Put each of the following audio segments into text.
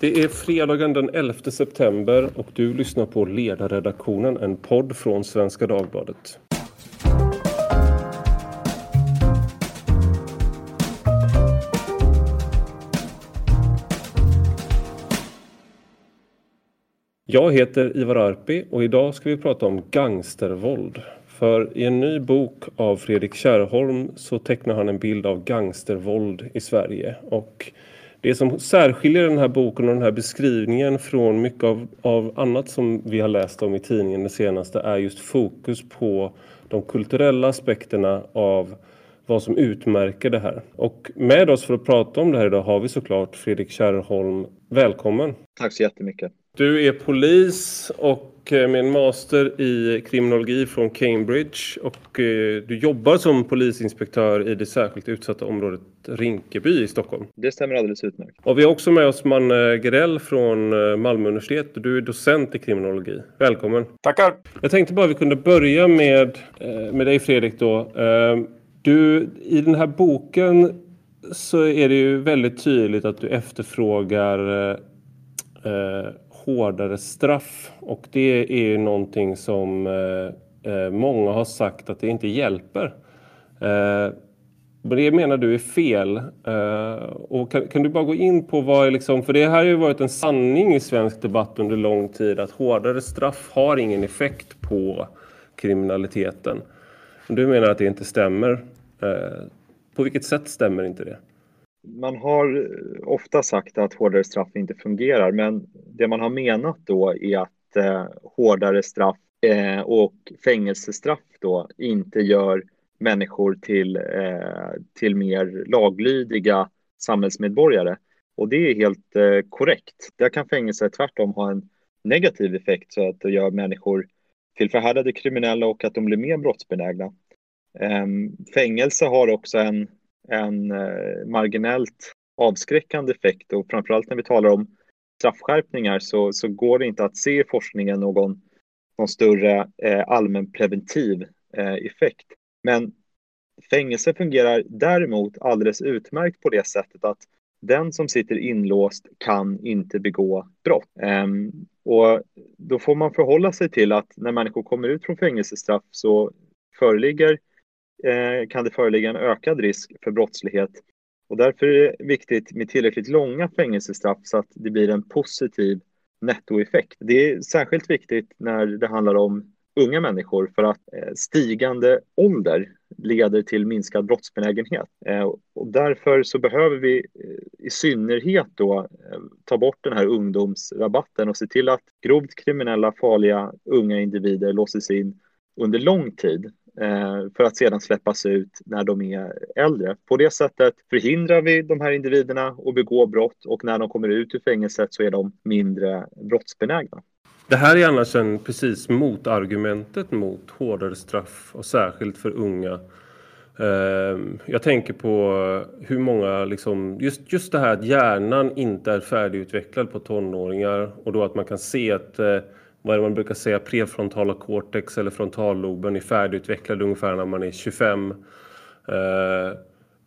Det är fredagen den 11 september och du lyssnar på Ledarredaktionen, en podd från Svenska Dagbladet. Jag heter Ivar Arpi och idag ska vi prata om gangstervåld. För i en ny bok av Fredrik Kärrholm så tecknar han en bild av gangstervåld i Sverige. Och det som särskiljer den här boken och den här beskrivningen från mycket av, av annat som vi har läst om i tidningen det senaste är just fokus på de kulturella aspekterna av vad som utmärker det här. Och med oss för att prata om det här idag har vi såklart Fredrik Kärrholm. Välkommen! Tack så jättemycket! Du är polis och eh, med en master i kriminologi från Cambridge och eh, du jobbar som polisinspektör i det särskilt utsatta området Rinkeby i Stockholm. Det stämmer alldeles utmärkt. Och vi har också med oss Manne Grell från eh, Malmö universitet och du är docent i kriminologi. Välkommen! Tackar! Jag tänkte bara vi kunde börja med, med dig Fredrik då. Du, i den här boken så är det ju väldigt tydligt att du efterfrågar eh, hårdare straff och det är ju någonting som eh, eh många har sagt att det inte hjälper. Eh, det menar du är fel. Eh, och kan, kan, du bara gå in på vad är liksom, för det här har ju varit en sanning i svensk debatt under lång tid att hårdare straff har ingen effekt på kriminaliteten. Du menar att det inte stämmer. Eh, på vilket sätt stämmer inte det? Man har eh, ofta sagt att hårdare straff inte fungerar, men det man har menat då är att eh, hårdare straff eh, och fängelsestraff då inte gör människor till, eh, till mer laglydiga samhällsmedborgare. Och det är helt eh, korrekt. Där kan fängelse tvärtom ha en negativ effekt så att det gör människor till förhärdade kriminella och att de blir mer brottsbenägna. Ehm, fängelse har också en en eh, marginellt avskräckande effekt och framförallt när vi talar om straffskärpningar så, så går det inte att se i forskningen någon, någon större eh, allmänpreventiv eh, effekt. Men fängelse fungerar däremot alldeles utmärkt på det sättet att den som sitter inlåst kan inte begå brott. Um, och då får man förhålla sig till att när människor kommer ut från fängelsestraff så föreligger Eh, kan det föreligga en ökad risk för brottslighet. Och därför är det viktigt med tillräckligt långa fängelsestraff så att det blir en positiv nettoeffekt. Det är särskilt viktigt när det handlar om unga människor för att eh, stigande ålder leder till minskad brottsbenägenhet. Eh, och därför så behöver vi i synnerhet då ta bort den här ungdomsrabatten och se till att grovt kriminella, farliga unga individer låses in under lång tid Eh, för att sedan släppas ut när de är äldre. På det sättet förhindrar vi de här individerna att begå brott och när de kommer ut ur fängelset så är de mindre brottsbenägna. Det här är annars en precis motargumentet mot hårdare straff och särskilt för unga. Ehm, jag tänker på hur många, liksom, just, just det här att hjärnan inte är färdigutvecklad på tonåringar och då att man kan se att eh, vad är det man brukar säga, prefrontala cortex eller frontalloben är färdigutvecklad ungefär när man är 25. Eh,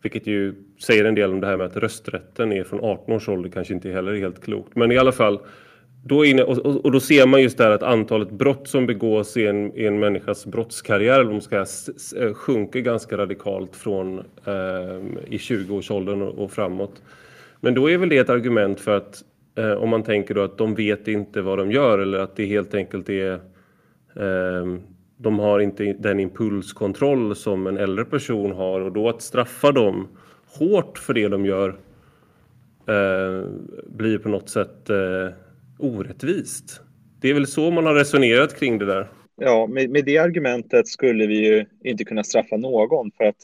vilket ju säger en del om det här med att rösträtten är från 18 års ålder kanske inte heller är helt klokt. Men i alla fall, då inne, och, och, och, då ser man just där att antalet brott som begås i en, i en människas brottskarriär eller ska säga, eh, sjunker ganska radikalt från eh, i 20-årsåldern och, och framåt. Men då är väl det ett argument för att Eh, om man tänker då att de vet inte vad de gör eller att det helt enkelt är eh, de har inte den impulskontroll som en äldre person har och då att straffa dem hårt för det de gör eh, blir på något sätt eh, orättvist. Det är väl så man har resonerat kring det där. Ja, med, med det argumentet skulle vi ju inte kunna straffa någon för att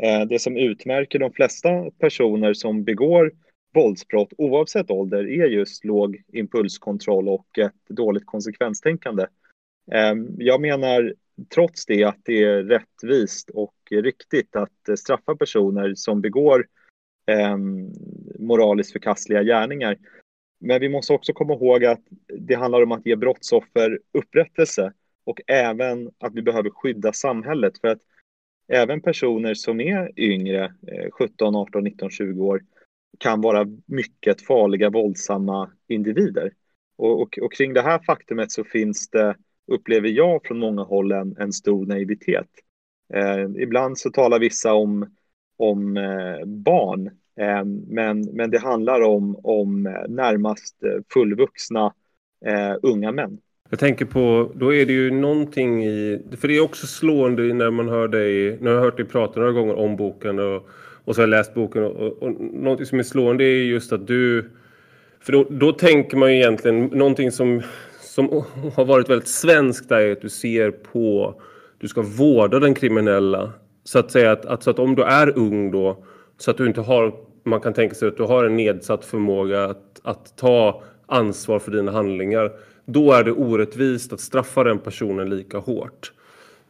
eh, det som utmärker de flesta personer som begår våldsbrott oavsett ålder är just låg impulskontroll och ett dåligt konsekvenstänkande. Ehm, jag menar trots det att det är rättvist och riktigt att straffa personer som begår ehm, moraliskt förkastliga gärningar. Men vi måste också komma ihåg att det handlar om att ge brottsoffer upprättelse och även att vi behöver skydda samhället för att även personer som är yngre, 17, 18, 19, 20 år, kan vara mycket farliga, våldsamma individer. Och, och, och, kring det här faktumet så finns det, upplever jag från många håll, en, en stor naivitet. Eh, ibland så talar vissa om, om eh, barn, eh, men, men det handlar om, om närmast fullvuxna eh, unga män. Jag tänker på, då är det ju någonting i, för det är också slående när man hör dig, när jag har hört dig prata några gånger om boken och, och så har jag läst boken och, och, och någonting som är slående är just att du, för då, då tänker man ju egentligen någonting som, som har varit väldigt svenskt är att du ser på, du ska vårda den kriminella. Så att säga att, att, så att om du är ung då, så att du inte har, man kan tänka sig att du har en nedsatt förmåga att, att ta ansvar för dina handlingar då är det orättvist att straffa den personen lika hårt.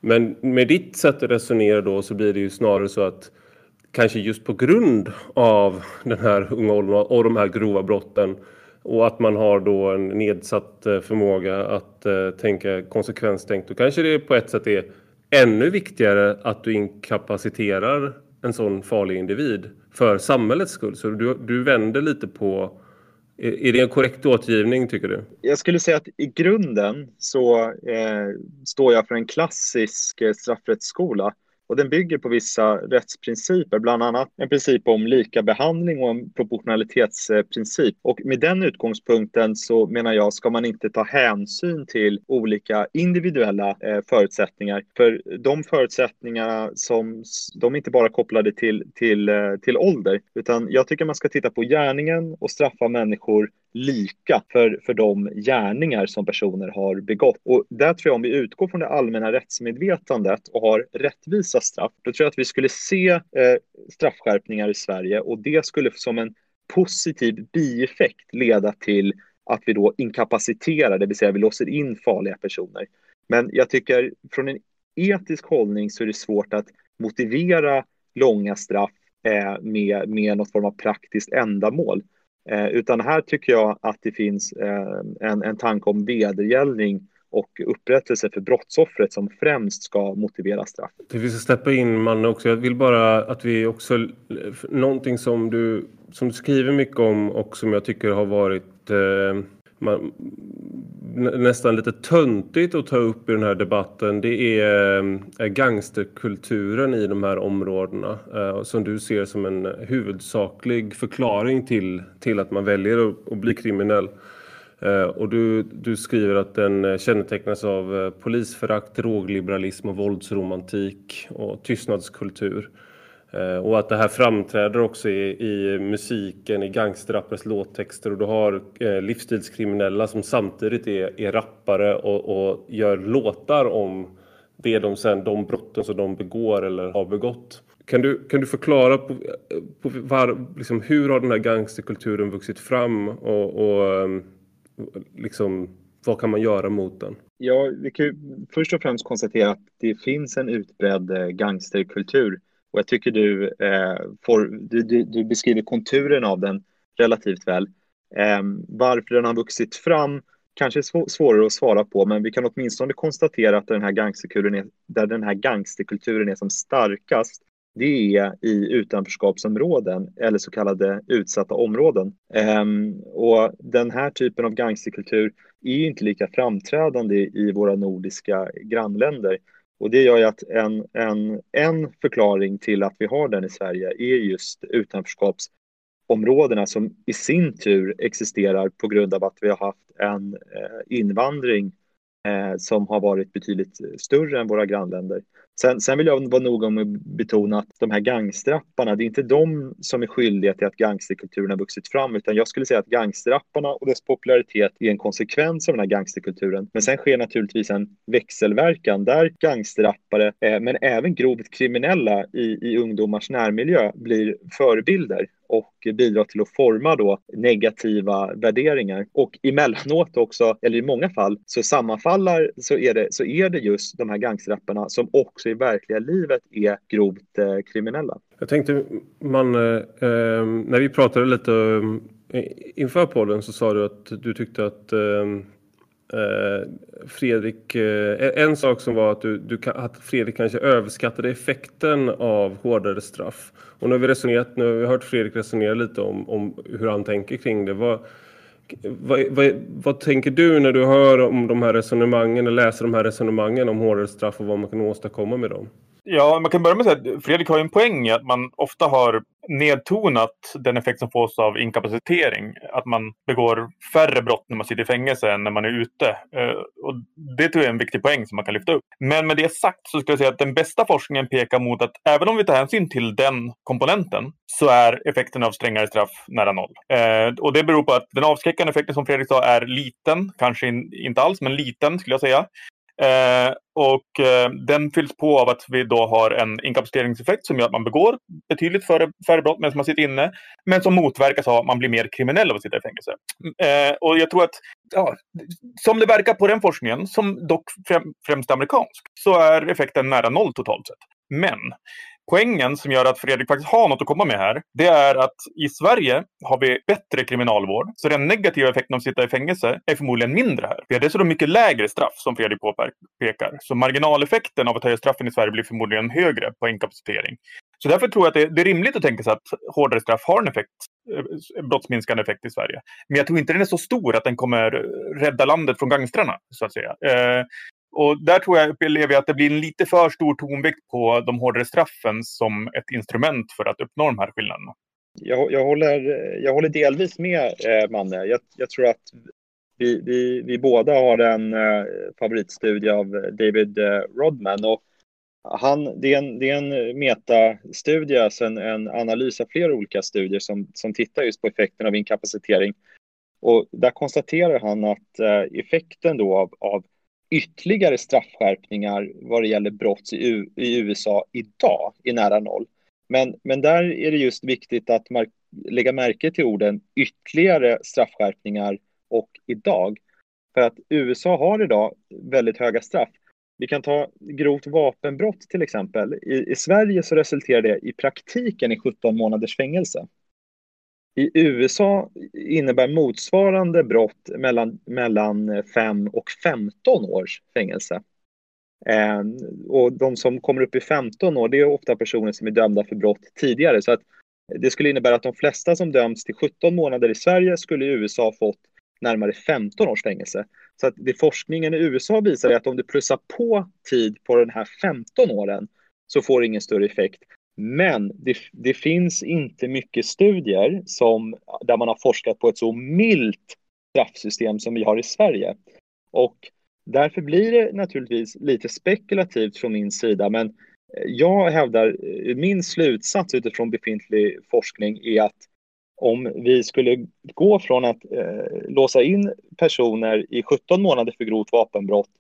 Men med ditt sätt att resonera då så blir det ju snarare så att kanske just på grund av den här unga åldern och de här grova brotten och att man har då en nedsatt eh, förmåga att eh, tänka konsekvenstänkt då kanske det på ett sätt är ännu viktigare att du inkapaciterar en sån farlig individ för samhällets skull. Så du, du vänder lite på är det en korrekt återgivning tycker du? Jag skulle säga att i grunden så eh, står jag för en klassisk eh, straffrättsskola och den bygger på vissa rättsprinciper, bland annat en princip om lika behandling och en proportionalitetsprincip. Och med den utgångspunkten så menar jag ska man inte ta hänsyn till olika individuella eh, förutsättningar. För de förutsättningarna som, de är inte bara kopplade till, till, eh, till ålder, utan jag tycker man ska titta på gärningen och straffa människor lika för, för de gärningar som personer har begått. Och där tror jag om vi utgår från det allmänna rättsmedvetandet och har rättvisa straff, då tror jag att vi skulle se eh, straffskärpningar i Sverige och det skulle som en positiv bieffekt leda till att vi då inkapaciterar, det vill säga vi låser in farliga personer. Men jag tycker från en etisk hållning så är det svårt att motivera långa straff eh, med, med något form av praktiskt ändamål. Eh, utan här tycker jag att det finns eh, en, en tanke om vedergällning och upprättelse för brottsoffret som främst ska motivera straff. Vi ska släppa in Manne också. Jag vill bara att vi också, eh, någonting som du, som du skriver mycket om och som jag tycker har varit eh, man, nästan lite töntigt att ta upp i den här debatten det är eh, gangsterkulturen i de här områdena eh, som du ser som en huvudsaklig förklaring till, till att man väljer att, att bli kriminell. Eh, och du, du skriver att den kännetecknas av polisförakt, drogliberalism och våldsromantik och tystnadskultur. Eh, och att det här framträder också i, i musiken, i gangsterrappers låttexter och du har eh, livsstilskriminella som samtidigt är, är rappare och, och, gör låtar om det de, sen, de brotten som de begår eller har begått. Kan du, kan du förklara på, på var, liksom, hur har den här gangsterkulturen vuxit fram och, och eh, liksom, vad kan man göra mot den? Ja, vi kan först och främst konstatera att det finns en utbredd eh, gangsterkultur och jag tycker du, eh, får, du, du, du, beskriver konturen av den relativt väl. Eh, varför den har vuxit fram kanske är svårare att svara på, men vi kan åtminstone konstatera att den här gangsterkulturen är, där den här gangsterkulturen är som starkast, det är i utanförskapsområden eller så kallade utsatta områden. Um, och den här typen av gangsterkultur är inte lika framträdande i våra nordiska grannländer. Och det gör ju att en, en, en förklaring till att vi har den i Sverige är just utanförskapsområdena som i sin tur existerar på grund av att vi har haft en eh, invandring eh, som har varit betydligt större än våra grannländer. Sen, sen vill jag vara noga med att betona att de här gangstrapparna, det är inte de som är skyldiga till att gangsterkulturen har vuxit fram, utan jag skulle säga att gangstrapparna och dess popularitet är en konsekvens av den här gangsterkulturen. Men sen sker naturligtvis en växelverkan där gangsterrappare, eh, men även grovt kriminella i, i ungdomars närmiljö blir förebilder och bidrar till att forma då negativa värderingar. Och emellanåt också, eller i många fall, så sammanfaller så är det, så är det just de här gangsterrapparna som också i verkliga livet är grovt eh, kriminella. Jag tänkte, man, eh, eh när vi pratade lite eh, inför podden så sa du att du tyckte att eh, Eh, Fredrik, eh, en sak som var att, du, du, att Fredrik kanske överskattade effekten av hårdare straff. Och nu har vi resonerat, nu har vi hört Fredrik resonera lite om, om hur han tänker kring det. Vad, vad, vad, vad, tänker du när du hör om de här resonemangen eller läser de här resonemangen om hårdare straff och vad man kan åstadkomma med dem? Ja, man kan börja med att säga att Fredrik har en poäng i att man ofta har nedtonat den effekt som fås av inkapacitering. Att man begår färre brott när man sitter i fängelse än när man är ute. Eh, och det tror jag är en viktig poäng som man kan lyfta upp. Men med det sagt så skulle jag säga att den bästa forskningen pekar mot att även om vi tar hänsyn till den komponenten så är effekten av strängare straff nära noll. Eh, och det beror på att den avskräckande effekten som Fredrik sa är liten, kanske inte alls, men liten skulle jag säga. Eh, och eh, den fylls på av att vi då har en inkapaciteringseffekt som gör att man begår betydligt färre, färre brott medan man sitter inne. Men som motverkas av att man blir mer kriminell av att sitta i fängelse. Eh, och jag tror att, ja, som det verkar på den forskningen, som dock främst amerikansk, så är effekten nära noll totalt sett. Men poängen som gör att Fredrik faktiskt har något att komma med här, det är att i Sverige har vi bättre kriminalvård. Så den negativa effekten av att sitta i fängelse är förmodligen mindre här. Vi har dessutom mycket lägre straff som Fredrik påpekar. Så marginaleffekten av att höja straffen i Sverige blir förmodligen högre på inkapacitering. Så därför tror jag att det, det är rimligt att tänka sig att hårdare straff har en effekt, eh, brottsminskande effekt i Sverige. Men jag tror inte den är så stor att den kommer rädda landet från gangstrarna, så att säga. Eh, och där tror jag upplever att det blir en lite för stor tonvikt på de hårdare straffen som ett instrument för att uppnå de här skillnaderna. Jag, jag, håller, jag håller delvis med eh, Manne. Jag, jag tror att vi, vi, vi båda har en eh, favoritstudie av David eh, Rodman. Och han, det, är en, det är en metastudie, alltså en, en analys av flera olika studier som, som tittar just på effekten av inkapacitering. Och där konstaterar han att eh, effekten då av, av ytterligare straffskärpningar vad det gäller brott i, U i USA idag i nära noll. Men, men där är det just viktigt att lägga märke till orden ytterligare straffskärpningar och idag. För att USA har idag väldigt höga straff. Vi kan ta grovt vapenbrott till exempel. I, I Sverige så resulterar det i praktiken i 17 månaders fängelse. I USA innebär motsvarande brott mellan, mellan 5 och 15 års fängelse. Eh, och de som kommer upp i 15 år, det är ofta personer som är dömda för brott tidigare. Så att det skulle innebära att de flesta som döms till 17 månader i Sverige skulle i USA fått närmare 15 års fängelse. Så att det forskningen i USA visar är att om du plussar på tid på den här 15 åren så får det ingen större effekt. Men det, det, finns inte mycket studier som, där man har forskat på ett så milt straffsystem som vi har i Sverige. Och därför blir det naturligtvis lite spekulativt från min sida, men eh, jag hävdar, eh, min slutsats utifrån befintlig forskning är att om vi skulle gå från att eh, låsa in personer i 17 månader för grovt vapenbrott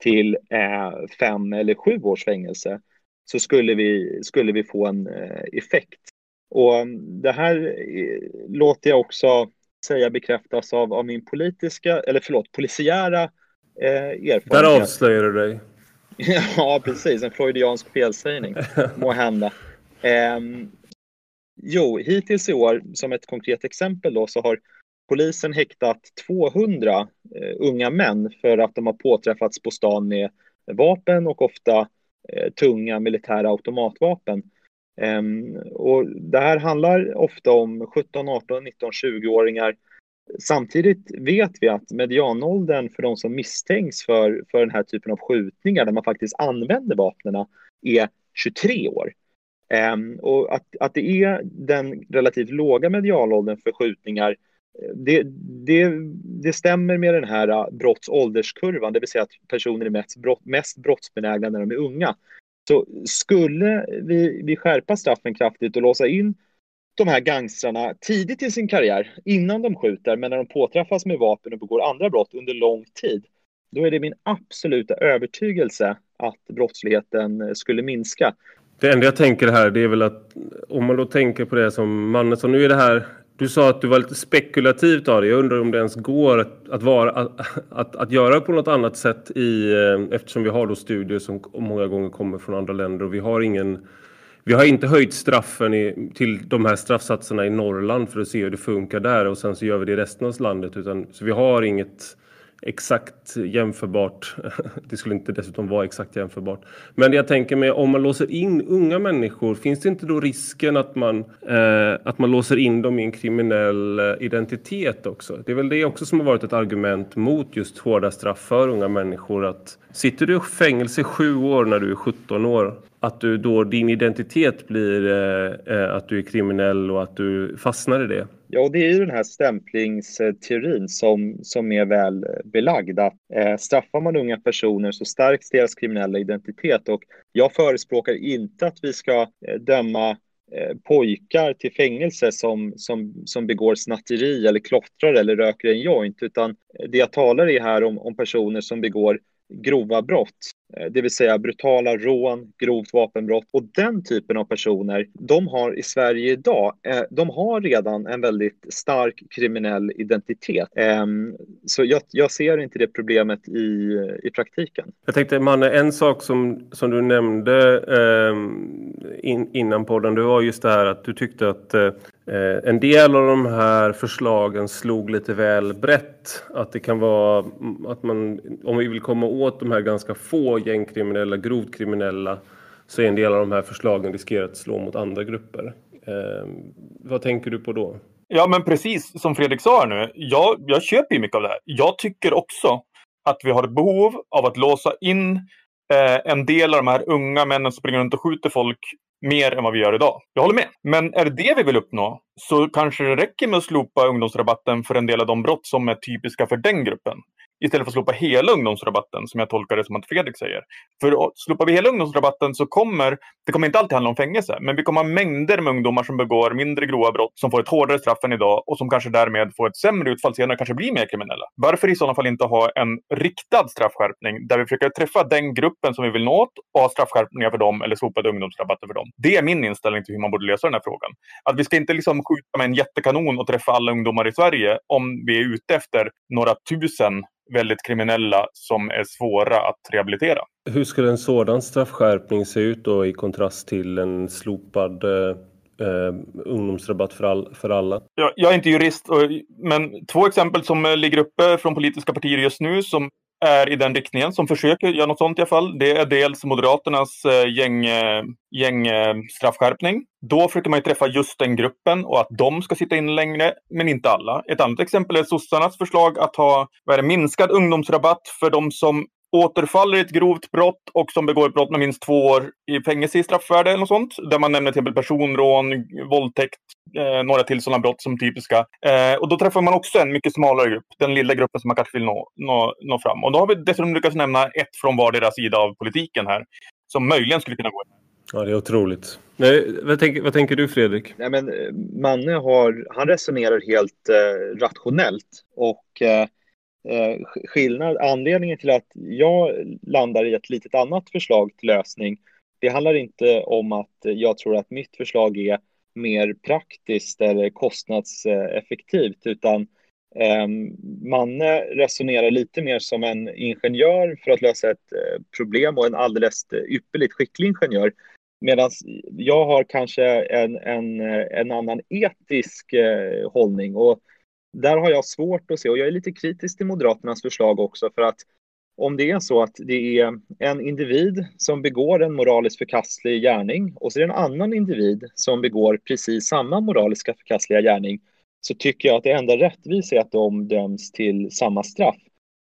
till eh, fem eller sju års fängelse så skulle vi, skulle vi få en eh, effekt. Och mm, det här eh, låter jag också säga bekräftas av, av min politiska, eller förlåt, polisiära eh, erfarenhet. Där avslöjar du dig. ja, precis. En freudiansk felsägning, må hända. Eh, jo, hittills i år, som ett konkret exempel då, så har polisen häktat 200 eh, unga män för att de har påträffats på stan med vapen och ofta Eh, tunga militära automatvapen. Ehm, och det här handlar ofta om 17, 18, 19, 20-åringar. Samtidigt vet vi att medianåldern för de som misstänks för, för den här typen av skjutningar där man faktiskt använder vapnen är 23 år. Ehm, och att, att det är den relativt låga medianåldern för skjutningar det, det, det stämmer med den här äh, brottsålderskurvan, det vill säga att personer är mest, brott, mest brottsbenägna när de är unga. Så skulle vi, vi skärpa straffen kraftigt och låsa in de här gangstrarna tidigt i sin karriär, innan de skjuter, men när de påträffas med vapen och begår andra brott under lång tid, då är det min absoluta övertygelse att brottsligheten äh, skulle minska. Det enda jag tänker här, det är väl att om man då tänker på det som Mannesson, nu är det här du sa att du var lite spekulativt av det. Jag undrar om det ens går att, att, vara, att, att, att göra på något annat sätt i, eh, eftersom vi har då studier som många gånger kommer från andra länder och vi har ingen vi har inte höjt straffen i, till de här straffsatserna i Norrland för att se hur det funkar där och sen så gör vi det i resten av landet. Utan, så vi har inget, exakt jämförbart. Det skulle inte dessutom vara exakt jämförbart. Men jag tänker mig om man låser in unga människor, finns det inte då risken att man, eh, att man låser in dem i en kriminell eh, identitet också? Det är väl det också som har varit ett argument mot just hårda straff för unga människor. Att sitter du i fängelse i sju år när du är 17 år att du då din identitet blir eh, eh, att du är kriminell och att du fastnar i det. Ja, och det är ju den här stämplingsteorin som, som är väl belagd. Att eh, straffar man unga personer så stärks deras kriminella identitet. Och jag förespråkar inte att vi ska eh, döma eh, pojkar till fängelse som, som, som begår snatteri eller klottrar eller röker en joint, utan eh, det jag talar i här om, om personer som begår grova brott, Eh, det vill säga brutala rån, grovt vapenbrott och den typen av personer, de har i Sverige idag, eh, de har redan en väldigt stark kriminell identitet. Ehm, så jag, jag ser inte det problemet i, i praktiken. Jag tänkte Manne, en sak som, som du nämnde eh, in, innan podden, det var just det här att du tyckte att eh, eh, en del av de här förslagen slog lite väl brett. Att det kan vara mm, att man, om vi vill komma åt de här ganska få gängkriminella, grovt kriminella, så är en del av de här förslagen riskerar att slå mot andra grupper. Eh, vad tänker du på då? Ja, men precis som Fredrik sa nu. Jag, jag köper ju mycket av det här. Jag tycker också att vi har ett behov av att låsa in eh, en del av de här unga männen som springer runt och skjuter folk mer än vad vi gör idag. Jag håller med. Men är det det vi vill uppnå så kanske det räcker med att slopa ungdomsrabatten för en del av de brott som är typiska för den gruppen istället för att slopa hela ungdomsrabatten som jag tolkar det som att Fredrik säger. För slopar vi hela ungdomsrabatten så kommer det kommer inte alltid handla om fängelse, men vi kommer ha mängder med ungdomar som begår mindre grova brott, som får ett hårdare straff än idag och som kanske därmed får ett sämre utfall senare, kanske blir mer kriminella. Varför i sådana fall inte ha en riktad straffskärpning där vi försöker träffa den gruppen som vi vill nå åt och ha straffskärpningar för dem eller slopade ungdomsrabatter för dem. Det är min inställning till hur man borde lösa den här frågan. Att vi ska inte liksom skjuta med en jättekanon och träffa alla ungdomar i Sverige om vi är ute efter några tusen väldigt kriminella som är svåra att rehabilitera. Hur skulle en sådan straffskärpning se ut då i kontrast till en slopad eh, eh ungdomsrabatt för, all, för alla? Jag, jag är inte jurist, men två exempel som ligger uppe från politiska partier just nu som är i den riktningen, som försöker göra något sånt i alla fall. Det är dels Moderaternas eh, gäng, eh, gäng eh, straffskärpning. Då försöker man träffa just den gruppen och att de ska sitta in längre, men inte alla. Ett annat exempel är sossarnas förslag att ha vad är det, minskad ungdomsrabatt för de som återfaller i ett grovt brott och som begår ett brott med minst två år i fängelse i straffvärde eller något sånt. Där man nämner till exempel personrån, våldtäkt, eh, några till sådana brott som typiska. Eh, och då träffar man också en mycket smalare grupp, den lilla gruppen som man kanske vill nå, nå, nå fram. Och då har vi dessutom lyckats nämna ett från vardera sida av politiken här, som möjligen skulle kunna gå. Ja, det är otroligt. Nej, vad, tänker, vad tänker du Fredrik? Nej, men, eh, Manne har, han resonerar helt eh, rationellt och eh, Eh, Eh, skillnad, anledningen till att jag landar i ett litet annat förslag till lösning, det handlar inte om att jag tror att mitt förslag är mer praktiskt eller kostnadseffektivt, utan ehm, Manne resonerar lite mer som en ingenjör för att lösa ett eh, problem och en alldeles eh, ypperligt skicklig ingenjör. Medan jag har kanske en, en, en annan etisk hållning. Och där har jag svårt att se, och jag är lite kritisk till Moderaternas förslag också, för att om det är så att det är en individ som begår en moraliskt förkastlig gärning och så är det en annan individ som begår precis samma moraliska förkastliga gärning så tycker jag att det enda rättvisa är att de döms till samma straff.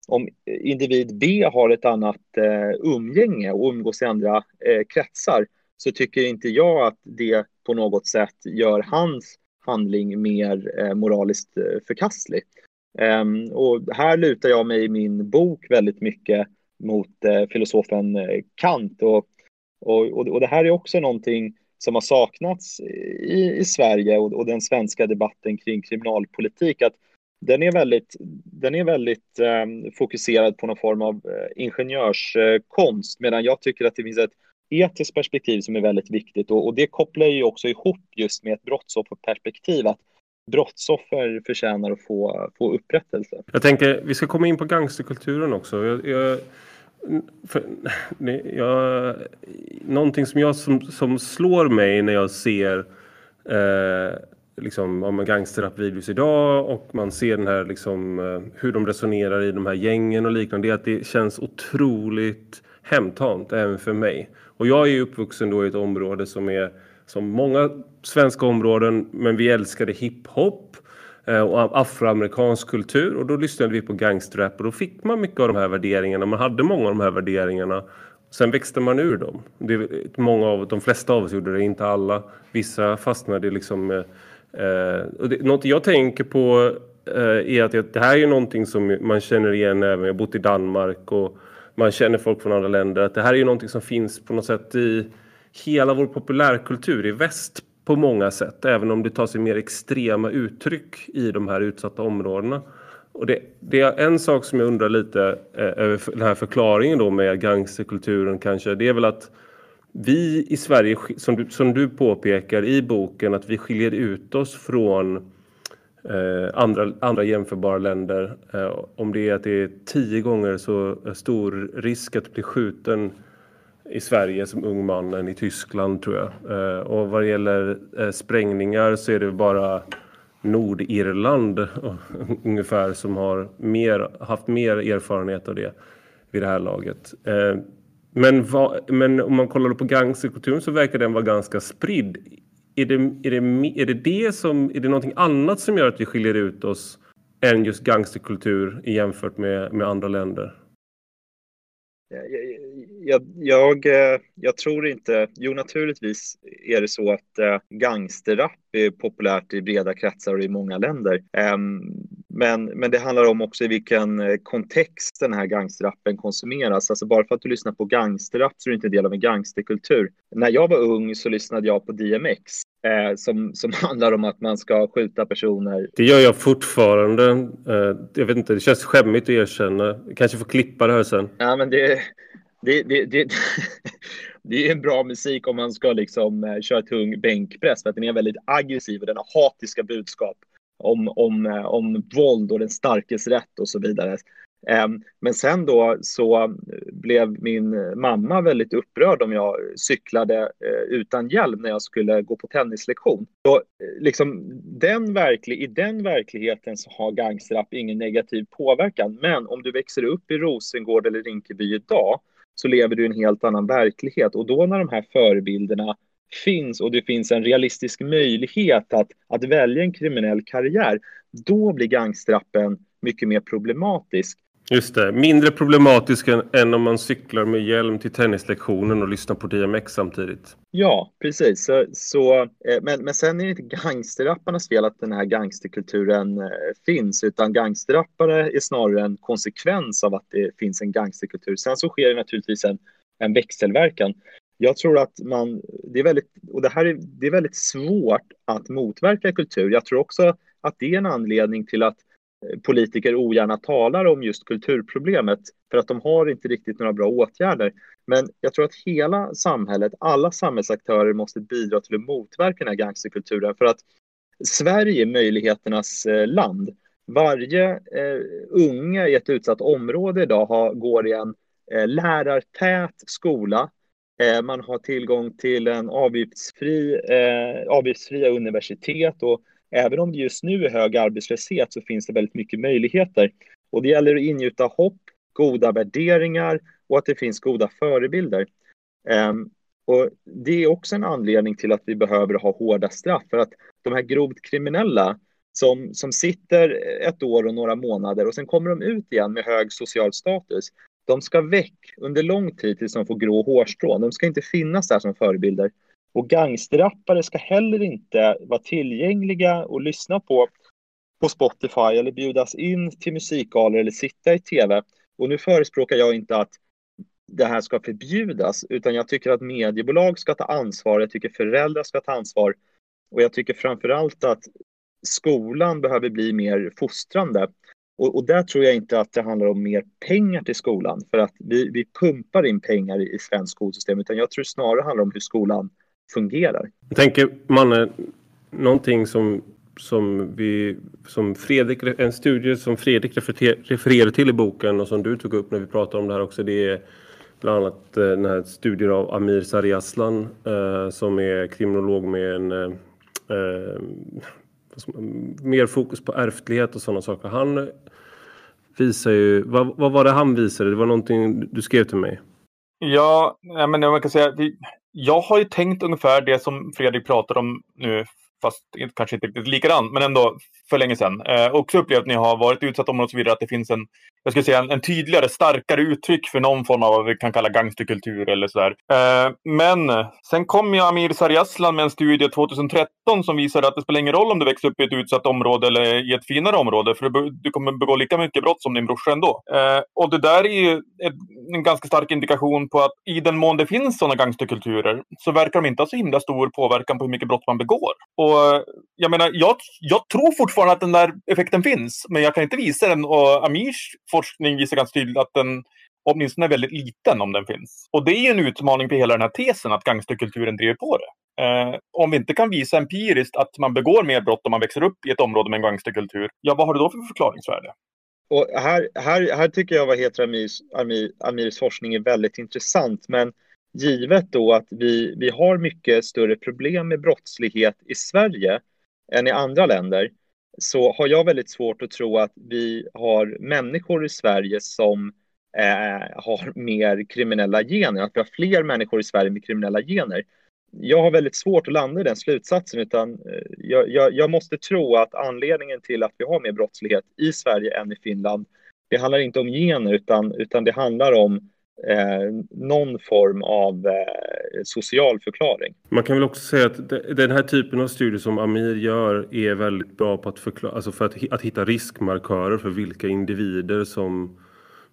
Om individ B har ett annat eh, umgänge och umgås i andra eh, kretsar så tycker inte jag att det på något sätt gör hans handling mer eh, moraliskt eh, förkastlig. Ehm, och här lutar jag mig i min bok väldigt mycket mot eh, filosofen Kant. Och, och, och, det här är också någonting som har saknats i, i Sverige och, och, den svenska debatten kring kriminalpolitik. Att den är väldigt, den är väldigt eh, fokuserad på någon form av ingenjörskonst medan jag tycker att det finns ett etiskt perspektiv som är väldigt viktigt och, och det kopplar ju också ihop just med ett brottsofferperspektiv. Att brottsoffer förtjänar att få, få upprättelse. Jag tänker, vi ska komma in på gangsterkulturen också. Jag, jag, för, jag, någonting som, jag, som, som slår mig när jag ser eh, liksom, om gangsterrapvideos idag och man ser den här, liksom, eh, hur de resonerar i de här gängen och liknande. Det är att det känns otroligt hemtamt även för mig. Och jag är uppvuxen då i ett område som är som många svenska områden, men vi älskade hiphop eh, och afroamerikansk kultur och då lyssnade vi på gangsterrap och då fick man mycket av de här värderingarna. Man hade många av de här värderingarna. Sen växte man ur dem. Det, många av, de flesta av oss gjorde det, inte alla. Vissa fastnade liksom... Eh, eh och det, något jag tänker på eh, är att det här är någonting som man känner igen även, jag har bott i Danmark och man känner folk från andra länder, att det här är ju någonting som finns på något sätt i hela vår populärkultur i väst på många sätt, även om det tar sig mer extrema uttryck i de här utsatta områdena. Och det, det är en sak som jag undrar lite eh, över den här förklaringen då med gangsterkulturen kanske, det är väl att vi i Sverige, som du, som du påpekar i boken, att vi skiljer ut oss från eh, andra, andra jämförbara länder. Eh, om det är att det är tio gånger så stor risk att bli skjuten i Sverige som ung man än i Tyskland tror jag. Eh, och vad det gäller eh, sprängningar så är det bara Nordirland ungefär som har mer, haft mer erfarenhet av det vid det här laget. Eh, men, va, men om man kollar på gangsterkulturen så verkar den vara ganska spridd. Är det, är, det, är, det det som, är det någonting annat som gör att vi skiljer ut oss än just gangsterkultur jämfört med, med andra länder? jag, jag, jag, tror inte... Jo, naturligtvis är det så att eh, gangsterrap är populärt i breda kretsar och i många länder. Ehm, men, men det handlar om också i vilken eh, kontext den här gangsterrappen konsumeras. Alltså bara för att du lyssnar på gangsterrap så är du inte en del av en gangsterkultur. När jag var ung så lyssnade jag på DMX eh, som, som handlar om att man ska skjuta personer. Det gör jag fortfarande. Eh, jag vet inte, det känns skämmigt att erkänna. Kanske får klippa det här sen. Ja, men det, det, det, det, det är en bra musik om man ska liksom eh, köra tung bänkpress för att den är väldigt aggressiv och den har hatiska budskap om, om, eh, om våld och den starkes rätt och så vidare. Ehm, men sen då så blev min mamma väldigt upprörd om jag cyklade eh, utan hjälm när jag skulle gå på tennislektion. Så eh, liksom den verklig, I den verkligheten så har gangsterrap ingen negativ påverkan. Men om du växer upp i Rosengård eller Rinkeby idag så lever du i en helt annan verklighet. Och då när de här förebilderna finns och det finns en realistisk möjlighet att, att välja en kriminell karriär, då blir gangstrappen mycket mer problematisk. Just det, mindre problematisk än om man cyklar med hjälm till tennislektionen och lyssnar på DMX samtidigt. Ja, precis. Så, så, eh, men, men sen är det inte gangsterrapparnas fel att den här gangsterkulturen eh, finns, utan gangsterrappare är snarare en konsekvens av att det finns en gangsterkultur. Sen så sker det naturligtvis en, en växelverkan. Jag tror att man, det är väldigt, och det här är, det är väldigt svårt att motverka kultur. Jag tror också att det är en anledning till att politiker ogärna talar om just kulturproblemet för att de har inte riktigt några bra åtgärder. Men jag tror att hela samhället, alla samhällsaktörer måste bidra till att motverka den här gangsterkulturen för att Sverige är möjligheternas eh, land. Varje eh, unge i ett utsatt område idag har, går i en eh, lärartät skola. Eh, man har tillgång till en avgiftsfri, eh, avgiftsfria universitet och Även om det just nu är hög arbetslöshet så finns det väldigt mycket möjligheter. Och det gäller att ingjuta hopp, goda värderingar och att det finns goda förebilder. Um, och det är också en anledning till att vi behöver ha hårda straff för att de här grovt kriminella som, som sitter ett år och några månader och sen kommer de ut igen med hög social status. De ska väck under lång tid tills de får grå hårstrån. De ska inte finnas där som förebilder. Och gangsterrappare ska heller inte vara tillgängliga och lyssna på på Spotify eller bjudas in till musikgalor eller sitta i tv. Och nu förespråkar jag inte att det här ska förbjudas, utan jag tycker att mediebolag ska ta ansvar, jag tycker föräldrar ska ta ansvar och jag tycker framför allt att skolan behöver bli mer fostrande. Och, och, där tror jag inte att det handlar om mer pengar till skolan, för att vi, vi pumpar in pengar i, i svensk skolsystem, utan jag tror snarare handlar om hur skolan fungerar. Jag tänker, Manne, någonting som, som, vi, som Fredrik, en studie som Fredrik refererar till i boken och som du tog upp när vi pratade om det här också, det är bland annat eh, den här studien av Amir Sariaslan eh, som är kriminolog med en eh, mer fokus på ärftlighet och sådana saker. Han visar ju, vad, vad var det han visade? Det var någonting du skrev till mig. Ja, men jag kan säga, jag har ju tänkt ungefär det som Fredrik pratar om nu fast kanske inte riktigt likadant, men ändå för länge sedan. Eh, också upplevt när jag har varit utsatt område och så vidare att det finns en, jag skulle säga en, en tydligare, starkare uttryck för någon form av vad vi kan kalla gangsterkultur eller sådär. Eh, men sen kom ju Amir Sarjaslan med en studie 2013 som visade att det spelar ingen roll om du växer upp i ett utsatt område eller i ett finare område, för du, du kommer begå lika mycket brott som din brorsa ändå. Eh, och det där är ju ett, en ganska stark indikation på att i den mån det finns sådana gangsterkulturer så verkar de inte ha så himla stor påverkan på hur mycket brott man begår. Och Eh, jag menar, jag, jag tror fortfarande att den där effekten finns, men jag kan inte visa den. Och Amirs forskning visar ganska tydligt att den åtminstone är väldigt liten om den finns. Och det är en utmaning för hela den här tesen att gangsterkulturen driver på det. Eh, om vi inte kan visa empiriskt att man begår mer brott om man växer upp i ett område med en gangsterkultur, ja vad har du då för förklaringsvärde? Och här, här, här tycker jag vad heter Amirs, Amir, Amirs forskning är väldigt intressant, men givet då att vi, vi har mycket större problem med brottslighet i Sverige än i andra länder så har jag väldigt svårt att tro att vi har människor i Sverige som eh, har mer kriminella gener, att vi har fler människor i Sverige med kriminella gener. Jag har väldigt svårt att landa i den slutsatsen utan eh, jag, jag, jag måste tro att anledningen till att vi har mer brottslighet i Sverige än i Finland, det handlar inte om gener utan, utan det handlar om eh, någon form av eh, social förklaring. Man kan väl också säga att den här typen av studier som Amir gör är väldigt bra på att, förklara, alltså för att, att hitta riskmarkörer för vilka individer som,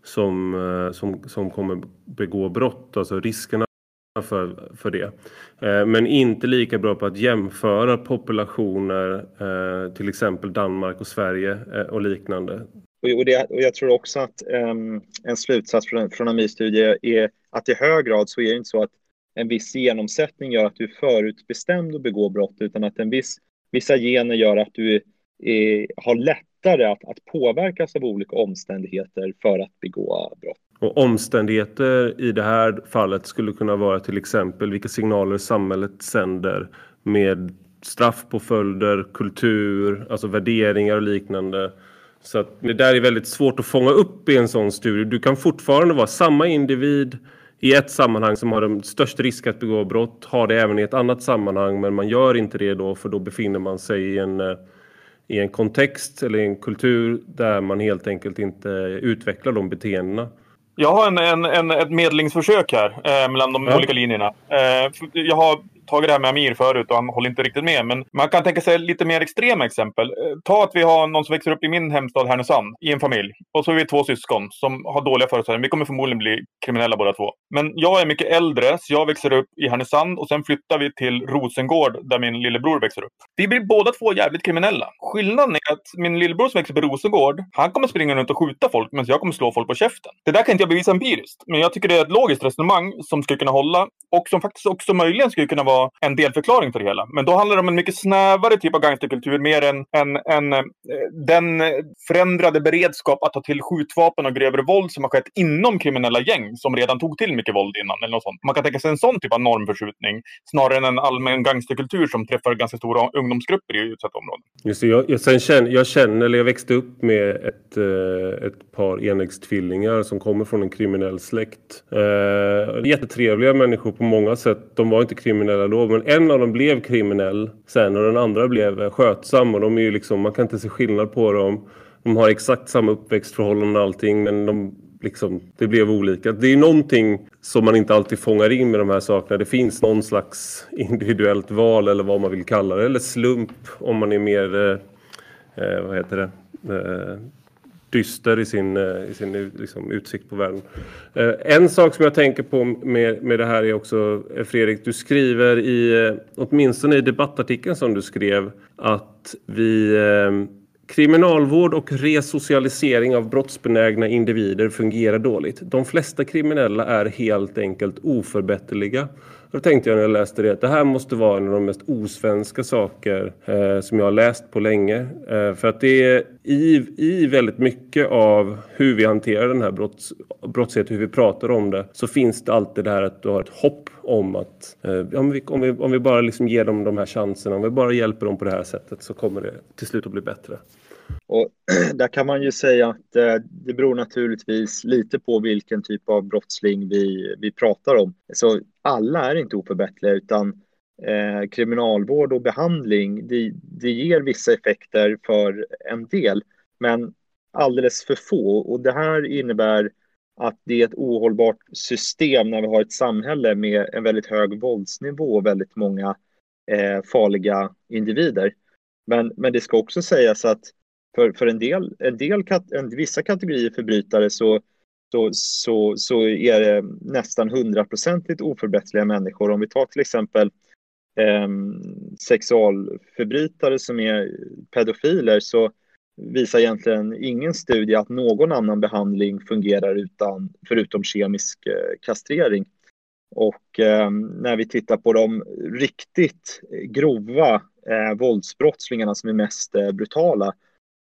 som, eh, som, som kommer begå brott, alltså riskerna för, för det. Eh, men inte lika bra på att jämföra populationer, eh, till exempel Danmark och Sverige eh, och liknande. Och, det, och jag tror också att um, en slutsats från, från Amirs studie är att i hög grad så är det inte så att en viss genomsättning gör att du är förutbestämd att begå brott, utan att en viss, vissa gener gör att du är, har lättare att, att påverkas av olika omständigheter för att begå brott. Och omständigheter i det här fallet skulle kunna vara till exempel vilka signaler samhället sänder med straffpåföljder, kultur, alltså värderingar och liknande så det där är väldigt svårt att fånga upp i en sån studie. Du kan fortfarande vara samma individ i ett sammanhang som har den största risk att begå brott, har det även i ett annat sammanhang men man gör inte det då för då befinner man sig i en, eh, i en kontext eller en kultur där man helt enkelt inte utvecklar de beteendena. Jag har en, en, en ett medlingsförsök här eh, mellan de ja. olika linjerna. Eh, jag har tagit det här med Amir förut och han håller inte riktigt med. Men man kan tänka sig lite mer extrema exempel. Eh, ta att vi har någon som växer upp i min hemstad Härnösand i en familj. Och så är vi två syskon som har dåliga förutsättningar. Vi kommer förmodligen bli kriminella båda två. Men jag är mycket äldre så jag växer upp i Härnösand och sen flyttar vi till Rosengård där min lillebror växer upp. Vi blir båda två jävligt kriminella. Skillnaden är att min lillebror som växer upp i Rosengård, han kommer springa runt och skjuta folk medan jag kommer slå folk på käften. Det där kan inte jag bevisa empiriskt. Men jag tycker det är ett logiskt resonemang som skulle kunna hålla och som faktiskt också möjligen skulle kunna vara en delförklaring för det hela. Men då handlar det om en mycket snävare typ av gangsterkultur, mer än, än, än eh, den förändrade beredskap att ta till skjutvapen och grövre våld som har skett inom kriminella gäng som redan tog till mycket våld innan. Eller något sånt. Man kan tänka sig en sån typ av normförskjutning snarare än en allmän gangsterkultur som träffar ganska stora ungdomsgrupper i utsatta områden. Just det, jag, jag, sen känner, jag känner, eller jag växte upp med ett, eh, ett par enäggstvillingar som kommer från en kriminell släkt. Eh, jättetrevliga människor på många sätt. De var inte kriminella då men en av dem blev kriminell sen och den andra blev eh, skötsam och de är ju liksom, man kan inte se skillnad på dem. De har exakt samma uppväxtförhållanden och allting men de liksom, det blev olika. Det är någonting som man inte alltid fångar in med de här sakerna. Det finns någon slags individuellt val eller vad man vill kalla det. Eller slump om man är mer, eh, eh vad heter det, eh, dyster i sin, eh, i sin eh, liksom, utsikt på världen. Eh, en sak som jag tänker på med, med det här är också, Fredrik, du skriver i, åtminstone i debattartikeln som du skrev, att vi Kriminalvård och resocialisering av brottsbenägna individer fungerar dåligt. De flesta kriminella är helt enkelt oförbätterliga. Då tänkte jag när jag läste det att det här måste vara en av de mest osvenska saker eh, som jag har läst på länge. Eh, för att det är i, i väldigt mycket av hur vi hanterar den här brotts, brottsligheten, hur vi pratar om det, så finns det alltid det här att du har ett hopp om att eh, om, vi, om, vi, om vi bara liksom ger dem de här chanserna, om vi bara hjälper dem på det här sättet så kommer det till slut att bli bättre. Och där kan man ju säga att eh, det beror naturligtvis lite på vilken typ av brottsling vi, vi pratar om. Så alla är inte oförbätterliga utan eh, kriminalvård och behandling, det, det ger vissa effekter för en del, men alldeles för få. Och det här innebär att det är ett ohållbart system när vi har ett samhälle med en väldigt hög våldsnivå och väldigt många eh, farliga individer. Men, men det ska också sägas att för, för en del, en del en, vissa kategorier förbrytare så, så, så, så är det nästan hundraprocentigt oförbätterliga människor. Om vi tar till exempel eh, sexualförbrytare som är pedofiler så visar egentligen ingen studie att någon annan behandling fungerar utan, förutom kemisk eh, kastrering. Och eh, när vi tittar på de riktigt grova eh, våldsbrottslingarna som är mest eh, brutala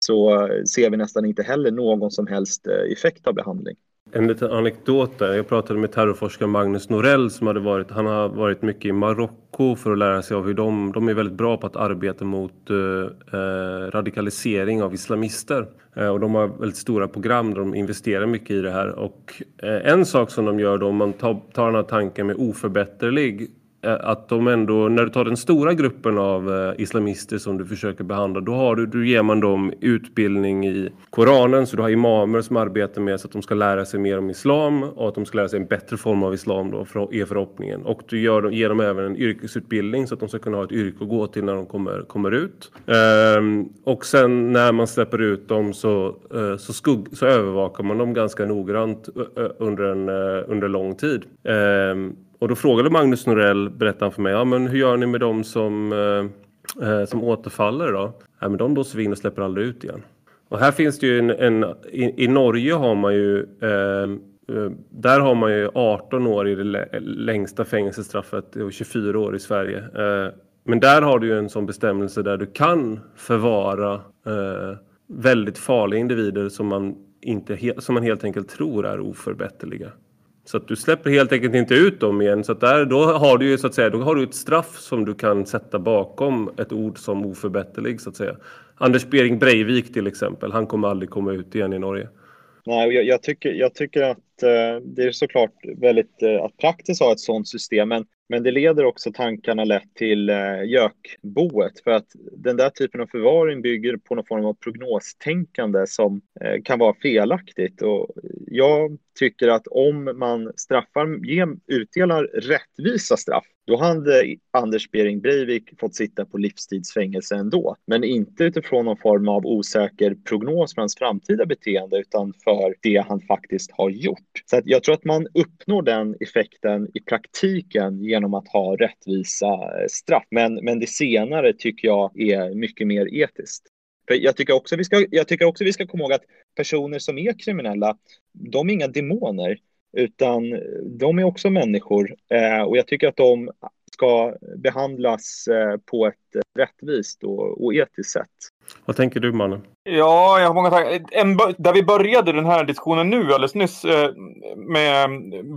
så eh, ser vi nästan inte heller någon som helst eh, effekt av behandling. En liten anekdot där. Jag pratade med terrorforskaren Magnus Norell som hade varit, han har varit mycket i Marocko för att lära sig av hur de, de är väldigt bra på att arbeta mot eh, eh radikalisering av islamister. Eh, och de har väldigt stora program där de investerar mycket i det här. Och eh, en sak som de gör då, om man tar, tar den här tanken med oförbätterlig Eh, att de ändå, när du tar den stora gruppen av eh, islamister som du försöker behandla, då, har du, då ger man dem utbildning i Koranen, så du har imamer som arbetar med så att de ska lära sig mer om islam och att de ska lära sig en bättre form av islam då, är förhoppningen. Och du gör, ger dem även en yrkesutbildning så att de ska kunna ha ett yrke att gå till när de kommer, kommer ut. Ehm, och sen när man släpper ut dem så, eh, så, skugg, så övervakar man dem ganska noggrant under en under lång tid. Ehm, och då frågade Magnus Norell, berättade han för mig, ja men hur gör ni med dem som, eh, eh som återfaller då? Ja men de låser vi in och släpper aldrig ut igen. Och här finns det ju en, en i, i, Norge har man ju eh, eh där har man ju 18 år i det längsta fängelsestraffet och 24 år i Sverige. Eh, men där har du ju en sån bestämmelse där du kan förvara eh, väldigt farliga individer som man, inte, som man helt enkelt tror är oförbätterliga. Så att du släpper helt enkelt inte ut dem igen. Så att där, då har du ju så att säga, då har du ett straff som du kan sätta bakom ett ord som oförbätterlig så att säga. Anders Bering Breivik till exempel, han kommer aldrig komma ut igen i Norge. Nej, jag, jag tycker, jag tycker att eh, det är såklart väldigt eh, att praktiskt ha ett sådant system, men men det leder också tankarna lätt till eh, gökboet för att den där typen av förvaring bygger på någon form av prognostänkande som eh, kan vara felaktigt. Och jag tycker att om man straffar, utdelar rättvisa straff då hade Anders Behring Breivik fått sitta på livstidsfängelse ändå. Men inte utifrån någon form av osäker prognos för hans framtida beteende utan för det han faktiskt har gjort. Så jag tror att man uppnår den effekten i praktiken genom att ha rättvisa eh, straff. Men, men det senare tycker jag är mycket mer etiskt. För jag, tycker också vi ska, jag tycker också vi ska komma ihåg att personer som är kriminella, de är inga demoner utan de är också människor. Eh, och jag tycker att de ska behandlas eh, på ett rättvist och, och etiskt sätt. Vad tänker du mannen? Ja, jag har många tankar. Där vi började den här diskussionen nu alldeles nyss eh, med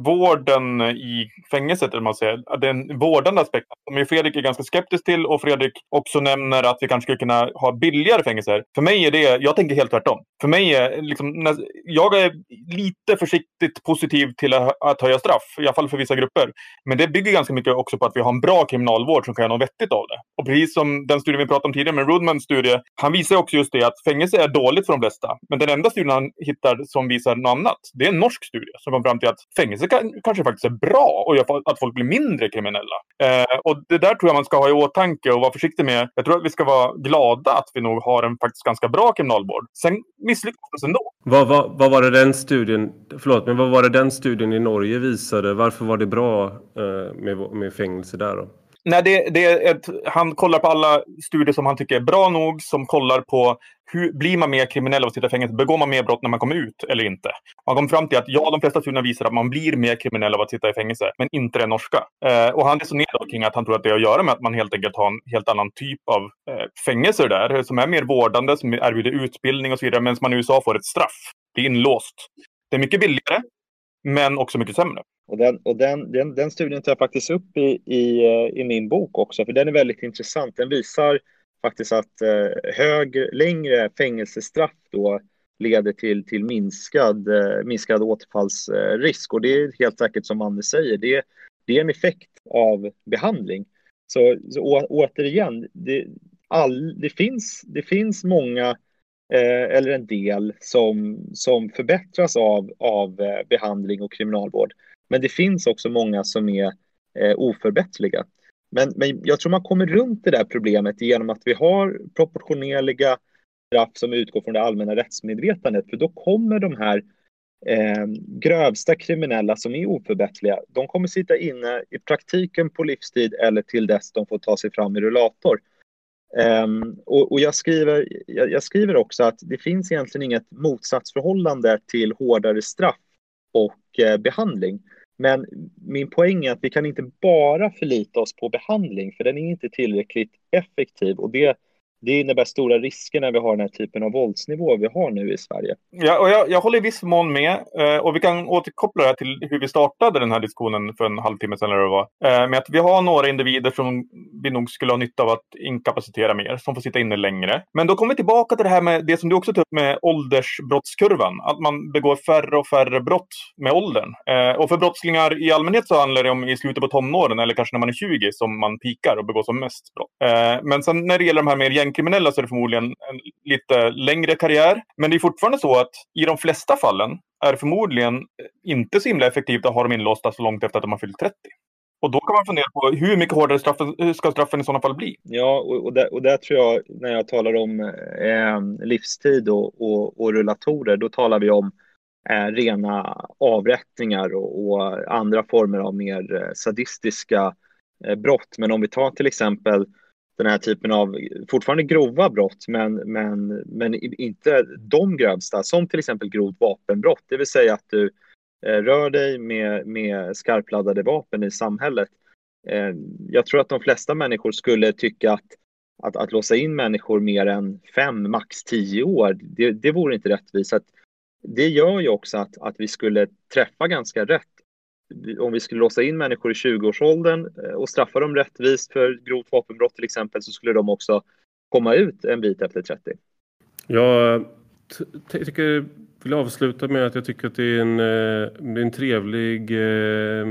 vården i fängelset, eller man säger, den vårdande aspekten som ju Fredrik är ganska skeptisk till och Fredrik också nämner att vi kanske skulle kunna ha billigare fängelser. För mig är det, jag tänker helt tvärtom. För mig är liksom, jag är lite försiktigt positiv till att höja straff, i alla fall för vissa grupper. Men det bygger ganska mycket också på att vi har en bra kriminalvård som kan göra något vettigt av det. Och precis Precis som den studien vi pratade om tidigare med Rudmans studie, han visar också just det att fängelse är dåligt för de flesta. Men den enda studien han hittar som visar något annat, det är en norsk studie som kom fram till att fängelse kan, kanske faktiskt är bra och gör att folk blir mindre kriminella. Eh, och det där tror jag man ska ha i åtanke och vara försiktig med. Jag tror att vi ska vara glada att vi nog har en faktiskt ganska bra kriminalvård. Sen misslyckas ändå. Vad, vad, vad var det den studien, förlåt, men vad var det den studien i Norge visade? Varför var det bra eh, med, med fängelse där då? Nej, det, det är ett, han kollar på alla studier som han tycker är bra nog, som kollar på hur blir man mer kriminell av att sitta i fängelse? Begår man mer brott när man kommer ut eller inte? Han kom fram till att ja, de flesta studierna visar att man blir mer kriminell av att sitta i fängelse, men inte den norska. Eh, och han resonerar kring att han tror att det har att göra med att man helt enkelt har en helt annan typ av eh, fängelser där, som är mer vårdande, som erbjuder utbildning och så vidare, medan man i USA får ett straff. Det är inlåst. Det är mycket billigare men också mycket sämre. Och den, och den, den, den studien tar jag faktiskt upp i, i, eh, i min bok också, för den är väldigt intressant. Den visar faktiskt att eh, hög, längre fängelsestraff då leder till, till minskad, eh, minskad återfallsrisk. Och det är helt säkert som Anders säger, det, det är en effekt av behandling. Så, så å, återigen, det, all, det, finns, det finns många eh, eller en del som, som förbättras av, av eh, behandling och kriminalvård. Men det finns också många som är eh, oförbätterliga. Men, men jag tror man kommer runt det där problemet genom att vi har proportionerliga straff som utgår från det allmänna rättsmedvetandet. För då kommer de här eh, grövsta kriminella som är oförbätterliga, de kommer sitta inne i praktiken på livstid eller till dess de får ta sig fram i rullator. Um, och, och jag, skriver, jag, jag, skriver också att det finns egentligen inget motsatsförhållande till hårdare straff och eh, behandling. Men min poäng är att vi kan inte bara förlita oss på behandling, för den är inte tillräckligt effektiv. Och det det innebär stora risker när vi har den här typen av våldsnivå vi har nu i Sverige. Ja, och jag, jag håller i viss mån med. Eh, och vi kan återkoppla det här till hur vi startade den här diskussionen för en halvtimme sedan. Eller det var. Eh, med att vi har några individer som vi nog skulle ha nytta av att inkapacitera mer, som får sitta inne längre. Men då kommer vi tillbaka till det här med det som du också tog upp med åldersbrottskurvan. Att man begår färre och färre brott med åldern. Eh, och för brottslingar i allmänhet så handlar det om i slutet på tonåren eller kanske när man är 20 som man pikar och begår som mest brott. Men sen när det gäller de här mer kriminella så är det förmodligen en lite längre karriär. Men det är fortfarande så att i de flesta fallen är det förmodligen inte så himla effektivt att ha dem inlåsta så långt efter att de har fyllt 30. Och då kan man fundera på hur mycket hårdare straffen, eh, ska straffen i sådana fall bli? Ja, och, och, där, och där tror jag, när jag talar om eh, livstid och, och, och, rullatorer, då talar vi om eh, rena avrättningar och, och, andra former av mer eh, sadistiska eh, brott. Men om vi tar till exempel den här typen av, fortfarande grova brott, men, men, men inte de grövsta, som till exempel grovt vapenbrott, det vill säga att du eh, rör dig med, med skarpladdade vapen i samhället. Eh, jag tror att de flesta människor skulle tycka att, att, att låsa in människor mer än fem, max tio år, det, det vore inte rättvist. Det gör ju också att, att vi skulle träffa ganska rätt om vi skulle låsa in människor i 20-årsåldern eh, och straffa dem rättvist för grovt vapenbrott till exempel så skulle de också komma ut en bit efter 30. Jag tycker, vill avsluta med att jag tycker att det är en, eh, det är en trevlig eh,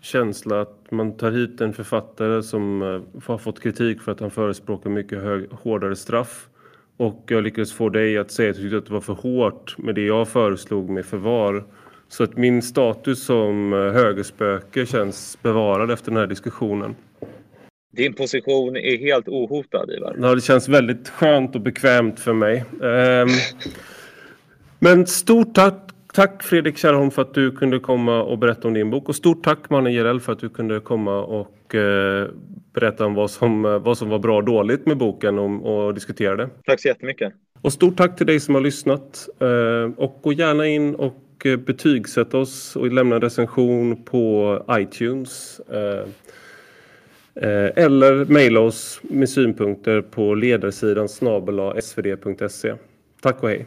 känsla att man tar hit en författare som eh, har fått kritik för att han förespråkar mycket hög, hårdare straff. Och jag lyckades få dig att säga att du tyckte att det var för hårt med det jag föreslog med förvar. Så att min status som eh, högerspöke känns bevarad efter den här diskussionen. Din position är helt ohotad, Ivar. Ja, det känns väldigt skönt och bekvämt för mig. Ehm, men stort tack, tack Fredrik Kärrholm för att du kunde komma och berätta om din bok. Och stort tack Manne Jerell för att du kunde komma och eh, berätta om vad som, eh, vad som var bra och dåligt med boken och, och diskutera det. Tack så jättemycket. Och stort tack till dig som har lyssnat. Ehm, och gå gärna in och och eh, betygsätta oss och lämna en recension på iTunes. Eh, eh, eller mejla oss med synpunkter på ledarsidan snabel svd.se. Tack och hej!